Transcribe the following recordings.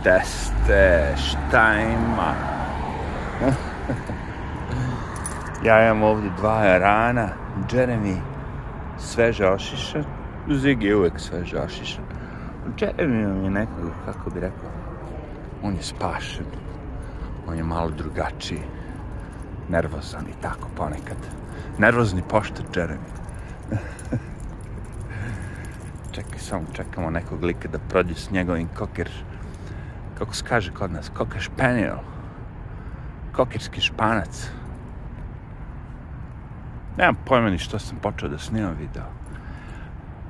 Gde ste? Šta ima? ja imam ovdje dva rana. Jeremy sveže ošišan. Zig je uvek sveže ošišan. Jeremy je nekako, kako bi rekao, on je spašen. On je malo drugačiji. Nervozan i tako ponekad. Nervozni poštar Jeremy. Čekaj, samo čekamo nekog lika da prođe s njegovim koker kako se kaže kod nas, koka špenil, kokirski španac. Nemam pojma ni što sam počeo da snimam video.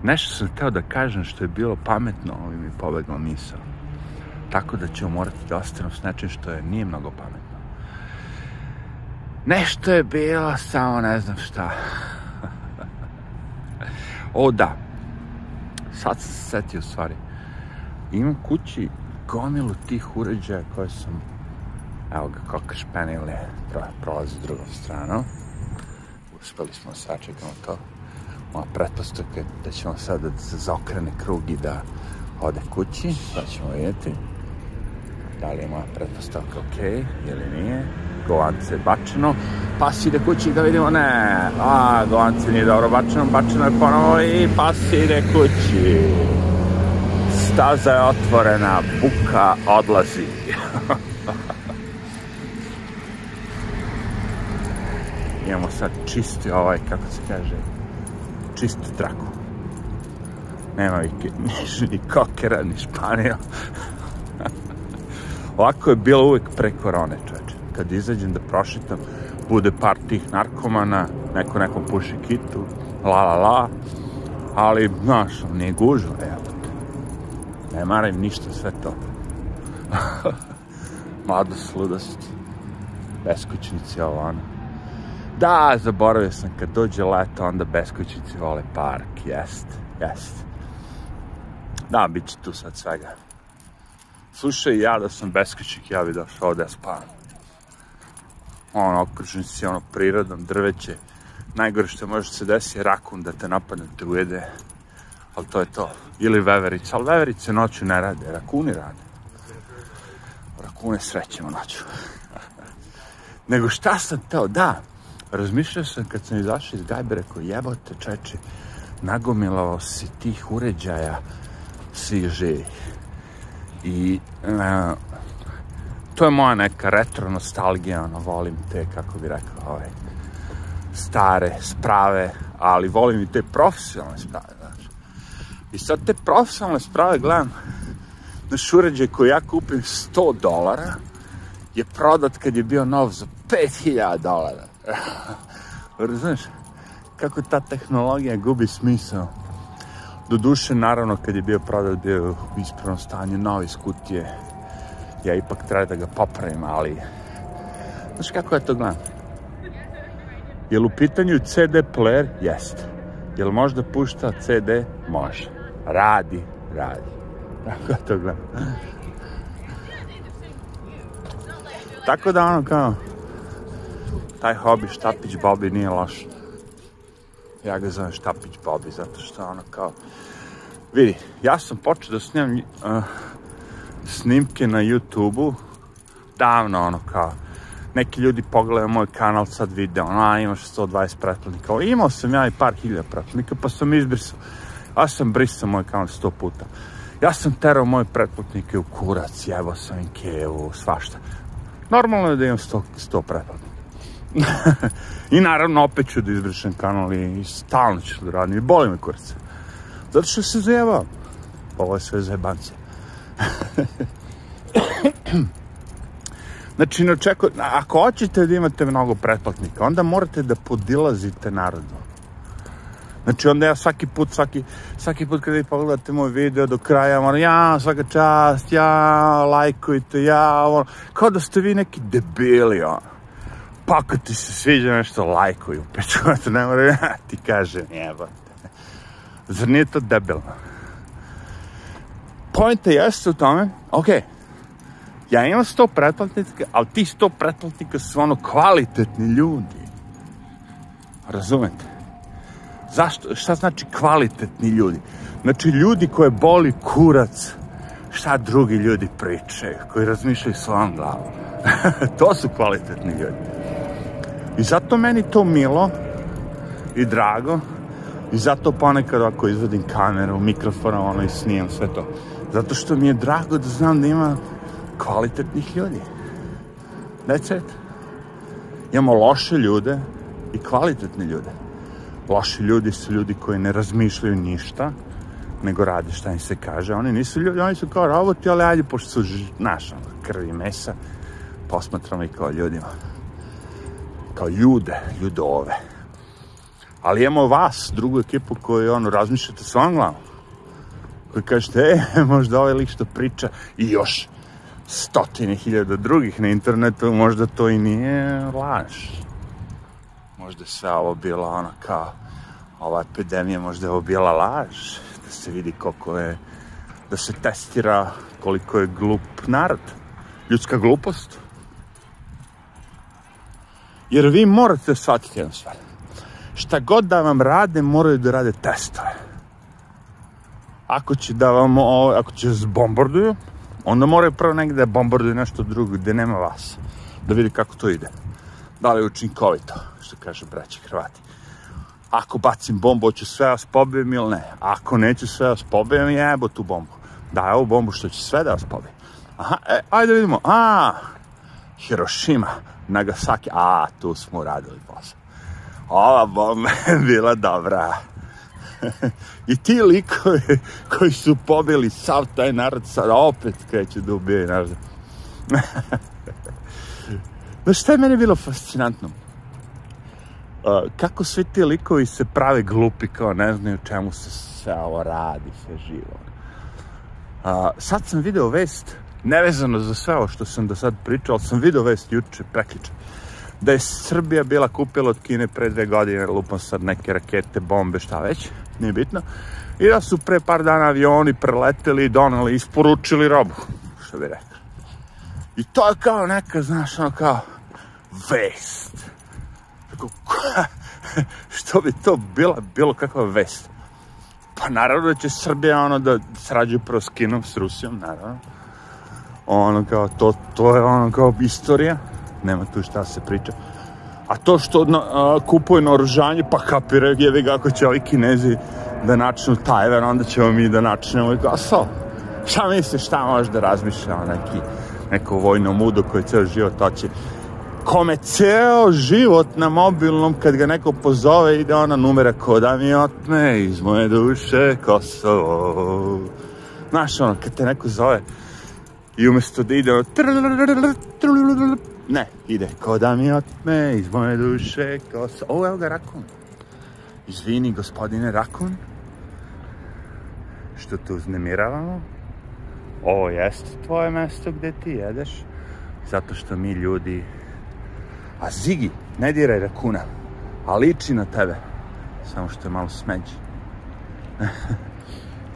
Nešto sam hteo da kažem što je bilo pametno, ali mi pobegla misao. Tako da ću morati da ostanem s nečim što je nije mnogo pametno. Nešto je bilo, samo ne znam šta. o da, sad sam se setio stvari. Imam kući gomilu tih uređaja koje sam evo ga koka špenile prolazi s drugom stranom. Uspeli smo sačekamo to. Moja pretpostavka da ćemo sad da se zaokrene krug i da ode kući pa ćemo vidjeti da li je moja pretpostavka ok ili nije. Govance bačeno pas ide kući da vidimo ne. A govance nije dobro bačeno bačeno je ponovo i pas ide kući staza je otvorena, buka odlazi. Imamo sad čisti ovaj, kako se kaže, čistu traku. Nema ni, ni kokera, ni španija. Ovako je bilo uvek pre korone, čoveče. Kad izađem da prošitam, bude par tih narkomana, neko nekom puši kitu, la la la, ali, znaš, nije gužo, evo Ne maram ništa sve to. Mladost, ludost, beskućnici, ovo ono. Da, zaboravio sam, kad dođe leto, onda beskućnici vole park, jest, jest. Da, bit će tu sad svega. Slušaj, ja da sam beskućnik, ja bi došao ovde spavam. Ono, okružen si ono prirodom, drveće. Najgore što može se desi je rakun da te napadne, te ujede ali to je to. Ili veverica, ali veverice noću ne rade, rakuni rade. Rakune srećemo noću. Nego šta sam teo, da, razmišljao sam kad sam izašao iz gajbe, rekao jebote čeče, nagomilao si tih uređaja svih živih. I uh, to je moja neka retro nostalgija, ono, volim te, kako bi rekao, ove, stare sprave, ali volim i te profesionalne sprave, I sad te profesionalne sprave gledam, naš uređaj koji ja kupim 100 dolara, je prodat kad je bio nov za 5000 dolara. Razumiješ? Kako ta tehnologija gubi smisao. Do duše, naravno, kad je bio prodat, bio u ispravnom stanju, novi iz kutije. Ja ipak treba da ga popravim, ali... Znaš kako ja to gledam? Jel u pitanju CD player? Jeste. Jel možda pušta CD? Može radi, radi. Tako to gledam. Tako da ono kao, taj hobi Štapić Bobi nije loš. Ja ga zovem Štapić Bobi, zato što ono kao, vidi, ja sam počeo da snimam uh, snimke na YouTube-u, davno ono kao, neki ljudi pogledaju moj kanal, sad vide, ono, a imaš 120 pretplatnika, imao sam ja i par hiljada pretplatnika, pa sam izbrisao Ja sam brisao moj kanal sto puta. Ja sam terao moje pretplatnike u kurac, jevo sam im kevu, svašta. Normalno je da imam sto, sto pretplatnika. I naravno opet ću da izbrišem kanal i stalno ću da radim i boli me kurac. Zato što se zajebao. Ovo je sve zajebancije. znači, ne očekuj, ako hoćete da imate mnogo pretplatnika, onda morate da podilazite narodu. Znači onda ja svaki put, svaki, svaki put kada vi pogledate moj video do kraja, ono, ja, svaka čast, ja, lajkujte, ja, ono, kao da ste vi neki debili, ono. Pa ako ti se sviđa nešto, lajkuj, upečuvate, ne mora ja ti kažem, jebate. Zar nije to debilno? Pojenta jeste u tome, okej, okay, ja imam sto pretplatnika, ali ti sto pretplatnika su ono kvalitetni ljudi. Razumete? Zašto? Šta znači kvalitetni ljudi? Znači ljudi koje boli kurac šta drugi ljudi pričaju, koji razmišljaju svojom glavom. to su kvalitetni ljudi. I zato meni to milo i drago i zato ponekad ako izvodim kameru, mikrofon, ono i snimam sve to. Zato što mi je drago da znam da ima kvalitetnih ljudi. That's it. Imamo loše ljude i kvalitetne ljude. Loši ljudi su ljudi koji ne razmišljaju ništa, nego rade šta im se kaže. Oni nisu ljudi, oni su kao roboti, ali ajde, pošto su naša krvi mesa, posmatramo i kao ljudima. Kao ljude, ljudove. Ali imamo vas, drugu ekipu koju ono, razmišljate s ovom glavom. Koji kažete, e, možda ovaj lik što priča i još stotine hiljada drugih na internetu, možda to i nije laž. Možda sve ovo bilo ono kao, ova epidemija možda je ovo bila laž, da se vidi koliko je, da se testira koliko je glup narod, ljudska glupost. Jer vi morate shvatiti jednu stvar. Šta god da vam rade, moraju da rade testove. Ako će da vam, ako će vas bombarduju, onda moraju prvo negde da bombarduju nešto drugo gde nema vas. Da vidi kako to ide. Da li je učinkovito, što kaže braći Hrvati. Ako bacim bombu, hoću sve vas pobijem ili ne. Ako neću sve vas pobijem, jebo tu bombu. Da, ovu bombu što će sve da vas pobijem. Aha, e, ajde vidimo. A, Hiroshima, Nagasaki. A, tu smo uradili posao. Ova bomba je bila dobra. I ti likovi koji su pobili sav taj narod sad opet kreću da ubije narod. Znaš šta je meni bilo fascinantno? Uh, kako svi ti likovi se prave glupi kao ne znaju čemu se sve ovo radi, sve živo. Uh, sad sam video vest, nevezano za sve ovo što sam do sad pričao, ali sam video vest juče, prekliče, da je Srbija bila kupila od Kine pre dve godine, lupam sad neke rakete, bombe, šta već, nije bitno, i da su pre par dana avioni preleteli i donali, isporučili robu, što bi rekao. I to je kao neka, znaš, ono kao vest. Tako, što bi to bila, bilo kakva vest? Pa naravno da će Srbija ono da srađuje prvo s Kinom, s Rusijom, naravno. Ono kao, to, to je ono kao istorija nema tu šta se priča. A to što a, kupuje naoružanje, pa kapira jevi ga ako će ovi kinezi da načnu Tajvan, onda ćemo mi da načnemo i so. Šta misliš, šta može da razmišlja neki, neko vojno mudo koji ceo život hoće kome ceo život na mobilnom kad ga neko pozove ide ona numera ko da mi otme iz moje duše Kosovo. Znaš ono, kad te neko zove i umesto da ide ono Ne, ide. Ko da mi otme iz moje duše, ko sa... O, evo ga rakun. Izvini, gospodine rakun, što te uznemiravamo. Ovo jeste tvoje mesto gde ti jedeš. Zato što mi ljudi... A Zigi, ne diraj rakuna, a liči na tebe. Samo što je malo smeđi.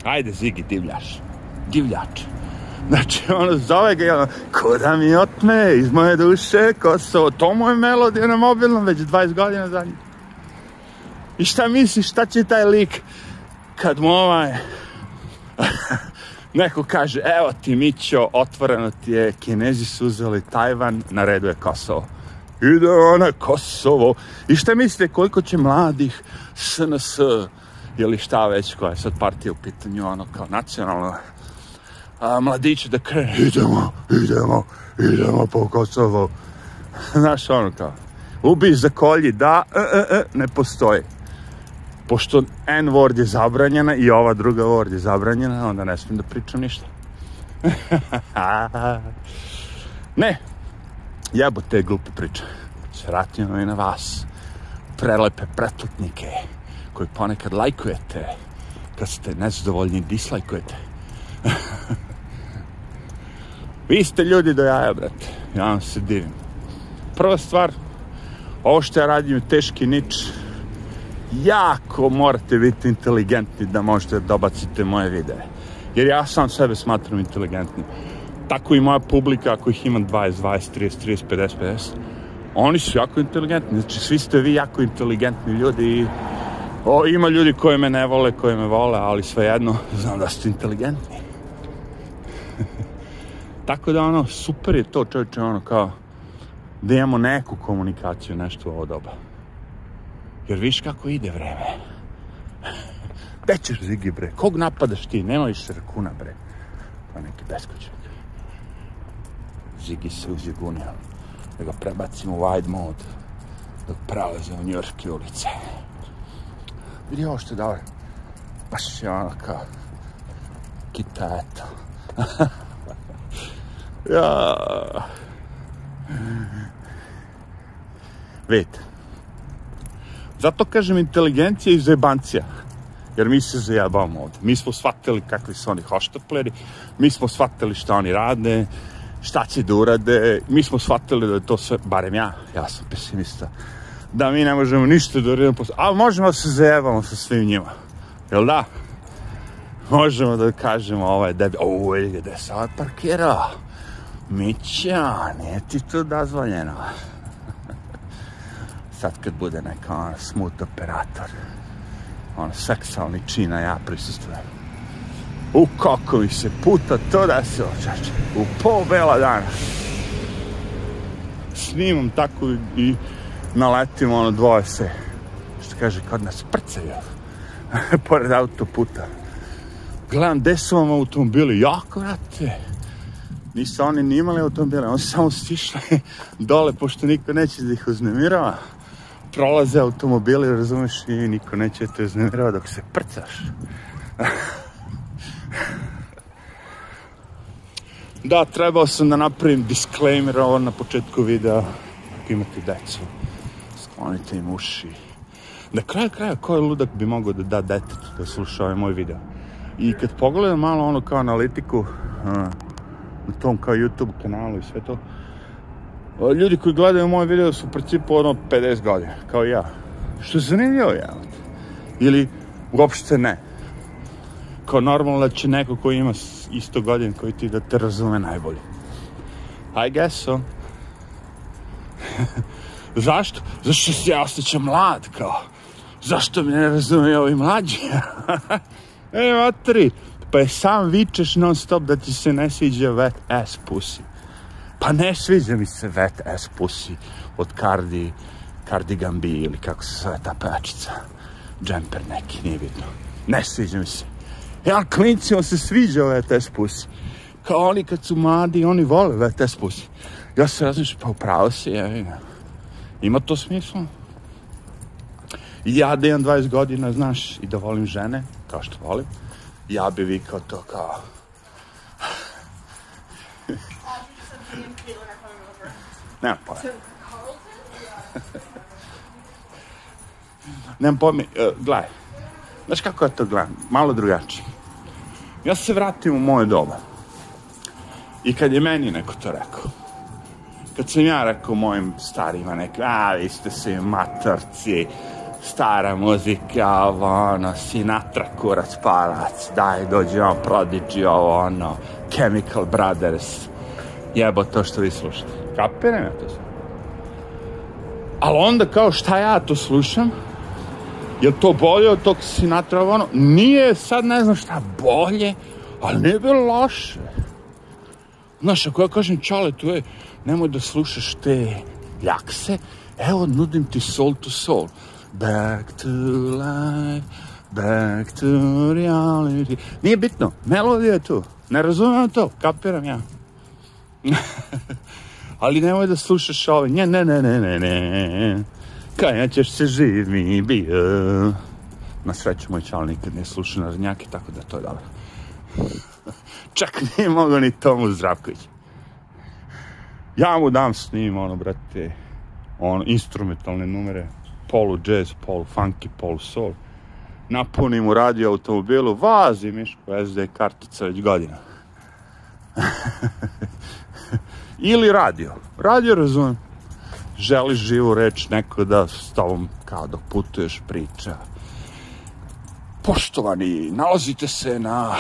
Ajde, Zigi, divljaš. Divljač. Znači, ono, zove ga, ono, ko da mi otme iz moje duše, Kosovo, to mu je melodija na mobilnom već 20 godina zadnji. I šta misliš, šta će taj lik kad mu ovaj neko kaže, evo ti Mićo, otvoreno ti je, kinezi su uzeli Tajvan, na redu je Kosovo. Ide na Kosovo. I šta mislite, koliko će mladih SNS ili šta već, koja je sad partija u pitanju, ono, kao nacionalno, a, mladići da krenu, idemo, idemo, idemo po Kosovo. Znaš, ono kao, ubi za kolji, da, e, e, e, ne postoji. Pošto N word je zabranjena i ova druga word je zabranjena, onda ne smijem da pričam ništa. ne, jebo te glupe priče. Sratimo i na vas. Prelepe pretplatnike koji ponekad lajkujete kad ste nezadovoljni dislajkujete. Vi ste ljudi do jaja, brate. Ja vam se divim. Prva stvar, ovo što ja radim je teški nič. Jako morate biti inteligentni da možete da dobacite moje videe. Jer ja sam sebe smatram inteligentnim. Tako i moja publika, ako ih ima 20, 20, 30, 30, 50, 50, oni su jako inteligentni. Znači, svi ste vi jako inteligentni ljudi i o, ima ljudi koji me ne vole, koji me vole, ali svejedno znam da ste inteligentni. Tako da ono, super je to čovječe, ono kao, da imamo neku komunikaciju, nešto u ovo doba. Jer viš kako ide vreme. Gde ćeš Zigi bre? Kog napadaš ti? Nema više rakuna bre. Pa neki beskućak. Zigi se uzigunio. Da ga prebacimo u wide mode. Dok prelaze u njorske ulice. Vidi ovo što je dobro. Baš je ono kao kita, eto. ja. Vidite. Zato kažem inteligencija i zebancija. Jer mi se zajebamo ovde. Mi smo shvatili kakvi su oni hoštapleri, mi smo shvatili šta oni rade, šta će da urade, mi smo shvatili da je to sve, barem ja, ja sam pesimista, da mi ne možemo ništa da uradimo posle, a možemo da se zajebamo sa svim njima. Jel da? Možemo da kažemo ovaj debi, o, gde se ovaj parkirao? Mića, nije ti to dozvoljeno. Sad kad bude neka ona smut operator, on seksualni čina, ja prisustujem. U kako mi se puta to da se očače. U pol bela dana. Snimam tako i naletim ono dvoje se, što kaže, kod nas prcaju. Pored autoputa. Gledam, gde su vam automobili? Jako, vrate. Nisu oni ni imali automobile, oni su samo stišli dole, pošto niko neće da ih uznemirava. Prolaze automobili, razumeš, i niko neće te uznemirava dok se prcaš. da, trebao sam da napravim disclaimer ovo na početku videa. Ako imate decu, sklonite im uši. Na kraju kraja, koji ludak bi mogao da da detetu da sluša ovaj moj video? I kad pogledam malo ono kao analitiku na tom kao YouTube kanalu i sve to, ljudi koji gledaju moje video su u principu ono 50 godina, kao ja. Što je zanimljivo, ja. Ili uopšte ne. Kao normalno da će neko koji ima isto godin koji ti da te razume najbolje. I guess so. Zašto? Zašto se ja osjećam mlad, kao? Zašto me ne razume ovi mlađi? e, matri, pa je sam vičeš non stop da ti se ne sviđa wet ass pussy. Pa ne sviđa mi se wet ass pussy od Cardi, Cardi Gambi ili kako se zove ta pevačica. Džemper neki, nije bitno. Ne sviđa mi se. Ja, klincima se sviđa wet ass pussy. Kao oni kad su mladi, oni vole wet ass pussy. Ja se razmišljam, pa upravo si, ja, ima to smisla. I ja da imam 20 godina, znaš, i da volim žene, kao što volim, ja bi vikao to kao... Nemam pojma. Nemam pojma, uh, gledaj. Znaš kako ja to gledam? Malo drugačije. Ja se vratim u moje doba. I kad je meni neko to rekao, kad sam ja rekao mojim starima nekim, a vi ste svi matorci, stara muzika, ovo, ono, Sinatra, kurac, palac, daj, dođi on, Prodigy, ovo, ono, Chemical Brothers, jebo to što vi slušate. Kapiram ja to sve. Ali onda kao šta ja to slušam, je to bolje od tog Sinatra, ono, nije sad ne znam šta bolje, ali nije bilo loše. Znaš, ako ja kažem, čale, tu je, nemoj da slušaš te ljakse, evo, nudim ti soul to soul. Back to life, back to reality. Nije bitno, melodija je tu. Ne razumem to, kapiram ja. Ali nemoj da slušaš ove, ne, ne, ne, ne, ne, ne. Kaja ćeš se živ mi bio. Na sreću moj čal nikad ne sluša na rnjake, tako da to je dobro. Čak nije mogo ni Tomu Zdravković. Ja mu dam s njim, ono, brate, on, instrumentalne numere, polu jazz, polu funky, polu soul. Napunim u radio automobilu, vazi Miško SD kartica već godina. Ili radio. Radio razumem. Želiš živu reč, neko da s tobom kao dok putuješ priča. Poštovani, nalazite se na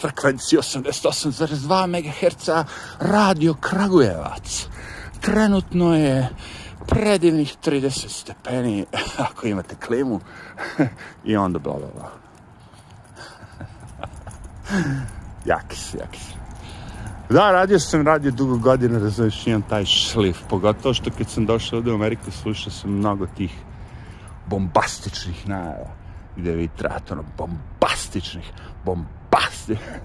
frekvenciji 88,2 MHz Radio Kragujevac. Trenutno je predivnih 30 stepeni, ako imate klimu, i onda bla, bla, bla. jaki si, jaki si. Da, radio sam radio dugo godina, razumiješ, imam taj šlif, pogotovo što kad sam došao ovde u Ameriku, slušao sam mnogo tih bombastičnih najava, gde vi trebate, ono, bombastičnih, bombastičnih.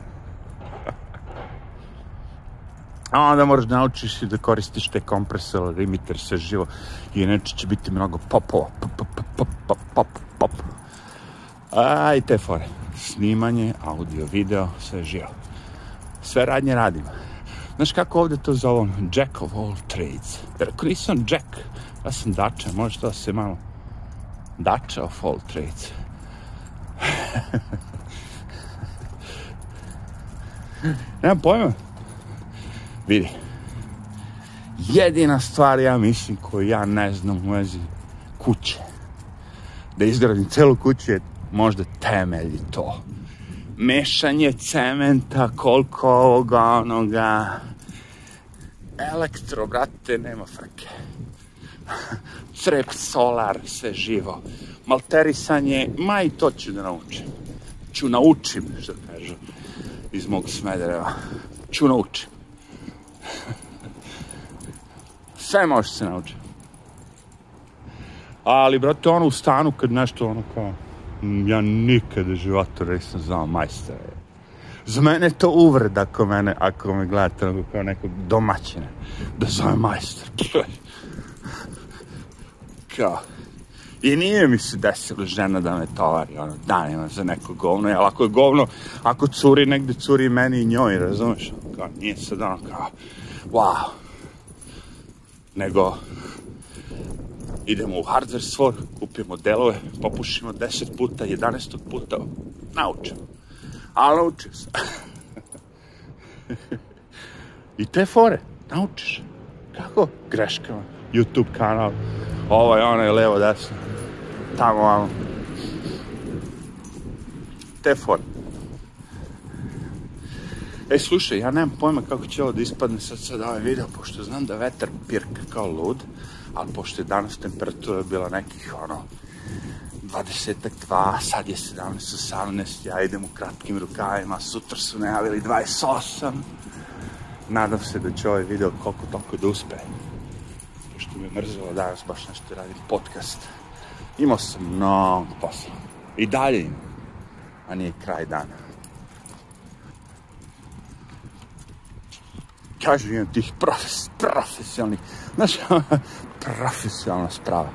A onda moraš da naučiš i da koristiš te kompresore, limiter, sve živo, i inače će biti mnogo popova, pop, pop, pop, pop, pop, pop. A, i te fore. Snimanje, audio, video, sve živo. Sve radnje radim. Znaš kako ovde to zovom? Jack of all trades. Jer ako nisam Jack, ja sam Dača, može to da se malo... Dača of all trades. Nemam pojma. Vidi. Jedina stvar, ja mislim, koju ja ne znam u vezi kuće. Da izgradim celu kuću je možda temelji to. Mešanje cementa, koliko ovoga, onoga. Elektro, brate, nema frke. Crep, solar, sve živo. Malterisanje, ma i to ću da naučim. Ću naučim, što kažu iz mog Smedereva. Ću naučim. Sve može se naučiti. Ali, brate, ono u stanu kad nešto ono kao... Ja nikada u životu nisam znao majstora. Za mene je to uvreda ako mene, ako me gledate kao nekog domaćina. Da zove majstor. Kao. I nije mi se desilo žena da me tovari, ono, danima za neko govno, jel ako je govno, ako curi negde, curi meni i njoj, razumeš? Kao, nije sad ono kao, wow. Nego, idemo u hardware store, kupimo delove, popušimo 10 puta, 11 puta, naučimo. Ali naučio sam. I te fore, naučiš. Kako? Greškama. YouTube kanal, ovaj, onaj, levo, desno, tamo, vamo. Te fore. E, slušaj, ja nemam pojma kako će ovo da ispadne sad sad ovaj video, pošto znam da vetar pirka kao lud, ali pošto je danas temperatura bila nekih, ono, 20-ak, 2, sad je 17, 18, ja idem u kratkim rukavima, sutra su najavili 28. Nadam se da će ovaj video koliko toliko da uspe. Pošto mi je mrzelo danas baš nešto radim podcast. Imao sam mnogo posla. I dalje imam. A nije kraj dana. kažu imam tih profes, profesionalnih, znaš, profesionalna sprava.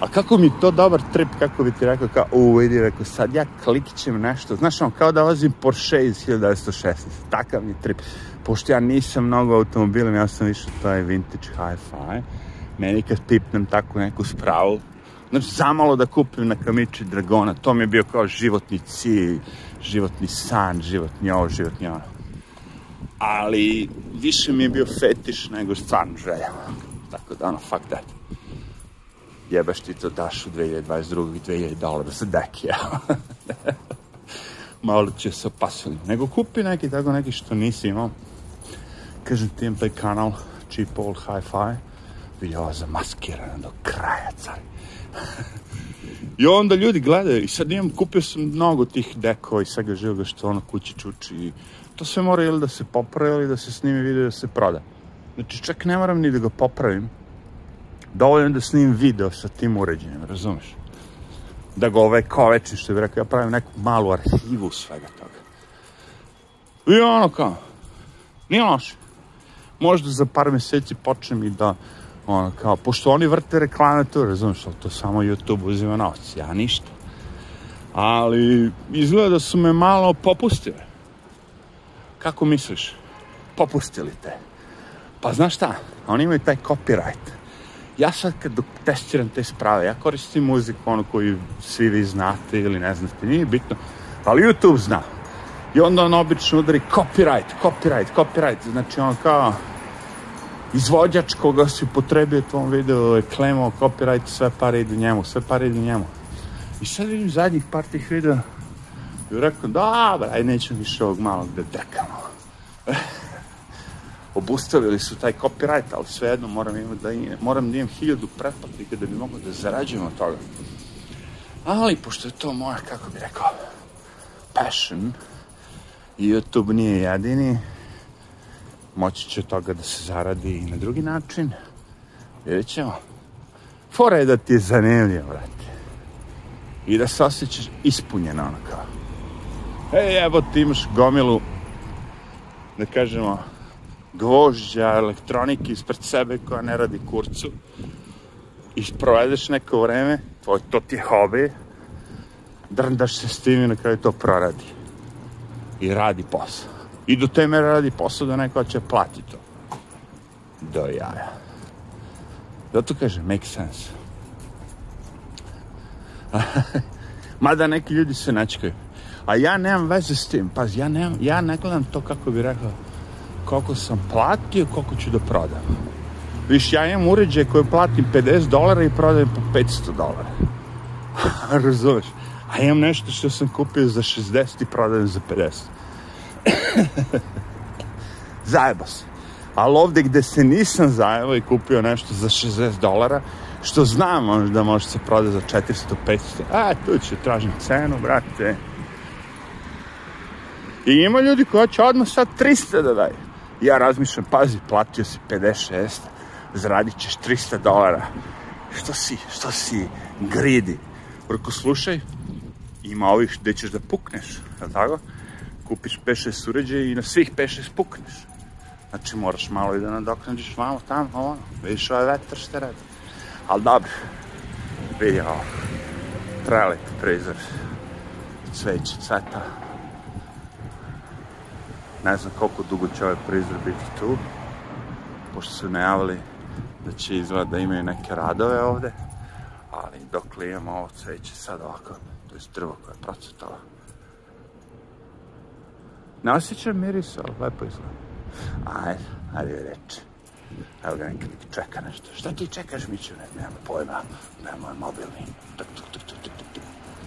A kako mi to dobar trip, kako bi ti rekao, kao, u, vidi, rekao, sad ja klikćem nešto, znaš, on, kao da vozim Porsche iz 1916, takav mi trip. Pošto ja nisam mnogo automobilom, ja sam više taj vintage hi-fi, meni kad pipnem tako neku spravu, znači, zamalo da kupim na kamiči Dragona, to mi je bio kao životni cilj, životni san, životni ovo, životni ono. Ali više mi je bio fetiš nego stvarno želja. Tako da ono, fuck that. Jebeš ti to daš u 2022. 2000 dolara za deki, ja. Malo će se opasili. Nego kupi neki tako neki što nisi imao. Kažem ti imam taj kanal Cheap Old Hi-Fi. Video zamaskirana do kraja, cari. I onda ljudi gledaju i sad imam, kupio sam mnogo tih dekova i svega živoga što ono kući čuči i to sve mora ili da se popravi ili da se snimi video da se proda. Znači čak ne moram ni da ga popravim, dovoljno da snimim video sa tim uređenjem, razumeš? Da ga ove kovečim, što bih rekao, ja pravim neku malu arhivu svega toga. I ono kao, nije loše. Možda za par meseci počnem i da ono, kao, pošto oni vrte reklame tu, razumiješ, to samo YouTube uzima novac, ja ništa. Ali izgleda da su me malo popustile. Kako misliš? Popustili te. Pa znaš šta, oni imaju taj copyright. Ja sad kad testiram te sprave, ja koristim muziku, ono koju svi vi znate ili ne znate, nije bitno, ali YouTube zna. I onda on obično udari copyright, copyright, copyright, znači on kao, izvođač koga si upotrebio u tvom videu je klemao copyright, sve pare idu njemu, sve pare idu njemu. I sad vidim zadnjih par tih videa i rekao, dobra, aj neću više ovog malog da drkamo. Obustavili su taj copyright, ali svejedno moram, imati da, moram da imam hiljadu pretplatnika da bi mogo da zarađujem od toga. Ali, pošto je to moja, kako bi rekao, passion, YouTube nije jedini. Moći će toga da se zaradi i na drugi način. Vidjet ćemo. Fora je da ti je zanimljivo, brate. I da se osjećaš ispunjeno, ono kao. Ej, evo ti imaš gomilu, da kažemo, gvožđa, elektronike ispred sebe koja ne radi kurcu i provedeš neko vreme, tvoj, to ti je hobi, drndaš se s tim i na kraju to proradi. I radi posao. I do te mere radi posao da neko će plati to. Do jaja. Zato kaže, make sense. Mada neki ljudi se načekaju. A ja nemam veze s tim. Pazi, ja, nemam, ja ne gledam to kako bi rekao koliko sam platio, koliko ću da prodam. Viš, ja imam uređaj koji platim 50 dolara i prodajem po 500 dolara. Razumeš? A imam nešto što sam kupio za 60 i prodajem za 50. Zajeba se. Ali ovde gde se nisam zajebao i kupio nešto za 60 dolara, što znam da može se prodati za 400, 500, a tu ću tražim cenu, brate. I ima ljudi koji će odmah sad 300 da daju. Ja razmišljam, pazi, platio si 56, zaradit ćeš 300 dolara. Što si, što si gridi? Preko slušaj, ima ovih gde ćeš da pukneš, je li tako? Kupiš 5-6 uređaja i na svih 5-6 pukneš. Znači moraš malo i da nadoknadiš malo tamo, ono, vidiš ovaj vetar što radi. Ali dobro, vidi ovo, prelep prizor, cveće, cveta. Ne znam koliko dugo će ovaj prizor biti tu, pošto su najavili da će izgleda da imaju neke radove ovde, ali dok li imamo ovo cveće sad ovako, to je drvo koje je procvetalo. Ne osjećam miris, ali lepo izgleda. Ajde, ajde reći. Evo ga neki čeka nešto. Šta ti čekaš, Miću? Ne, nemam pojma. Nemam mobilni. Tuk, tuk, tuk, tuk, tuk.